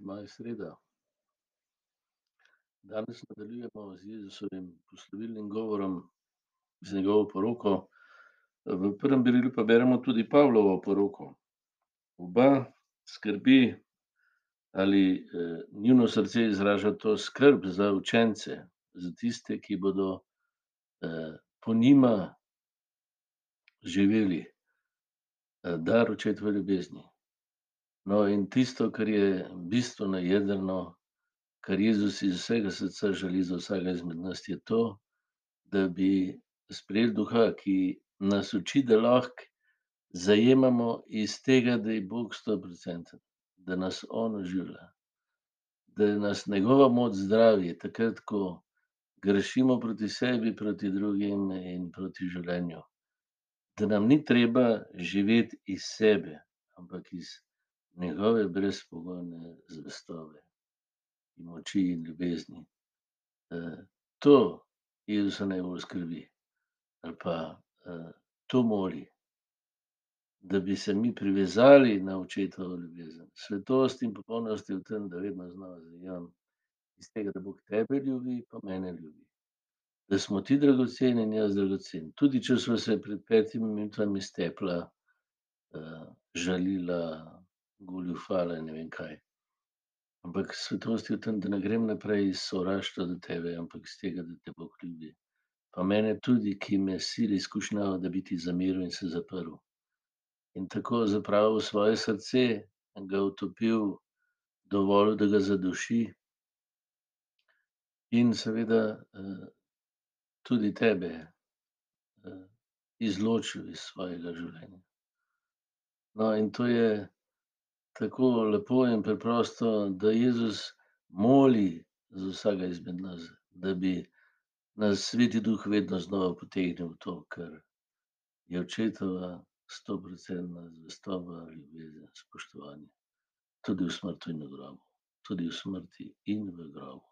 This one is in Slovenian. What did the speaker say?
Moja sreda. Danes nadaljujemo z Jezusovim poslovilnim govorom, z njegovo poroko. V prvem berilu pa beremo tudi Pavlovo poroko. Oba skrbi ali njuno srce izraža to skrb za učence, za tiste, ki bodo po njima živeli dar očetove ljubezni. No, in tisto, kar je bistveno, jedrno, kar Jezus iz vsega srca želi za vsakega izmed nas, je to, da bi sprejeli duha, ki nas uči, da lahko zajemamo iz tega, da je Bog stoprocenten, da nas on oživlja, da nas njegova moč zdravi takrat, ko grešimo proti sebi, proti drugim in proti življenju. Da nam ni treba živeti iz sebe, ampak iz njegove brezpogojne zvestobe in moči in ljubezni. To Jezusa najbolj skrbi ali pa to moli. Da bi se mi privezali na očetovo ljubezen. Svetost in popolnost je v tem, da vedno znova zajamem iz tega, da Bog tebe ljubi pa mene ljubi. Da smo ti dragoceni in jaz dragocen. Tudi če sva se pred petimi minutami stepla, žalila, goljufala in ne vem kaj. Ampak svetost je v tem, da ne grem naprej iz sovraštva do tebe, ampak iz tega, da te Bog ljubi. Pa mene tudi, ki me sili skušnjava, da bi ti zameril in se zaprl. In tako zapravil svoje srce, ga utopil, dovolil, da ga zaduši. In seveda tudi tebe izločil iz svojega življenja. No, in to je tako lepo in preprosto, da Jezus moli za vsakega izmed nas, da bi nas Sveti duh vedno znova potegnil v to, kar je očetova stoprocentna zvestoba, ljubezen, spoštovanje. Tudi v smrti in v grobu. Tudi v smrti in v grobu.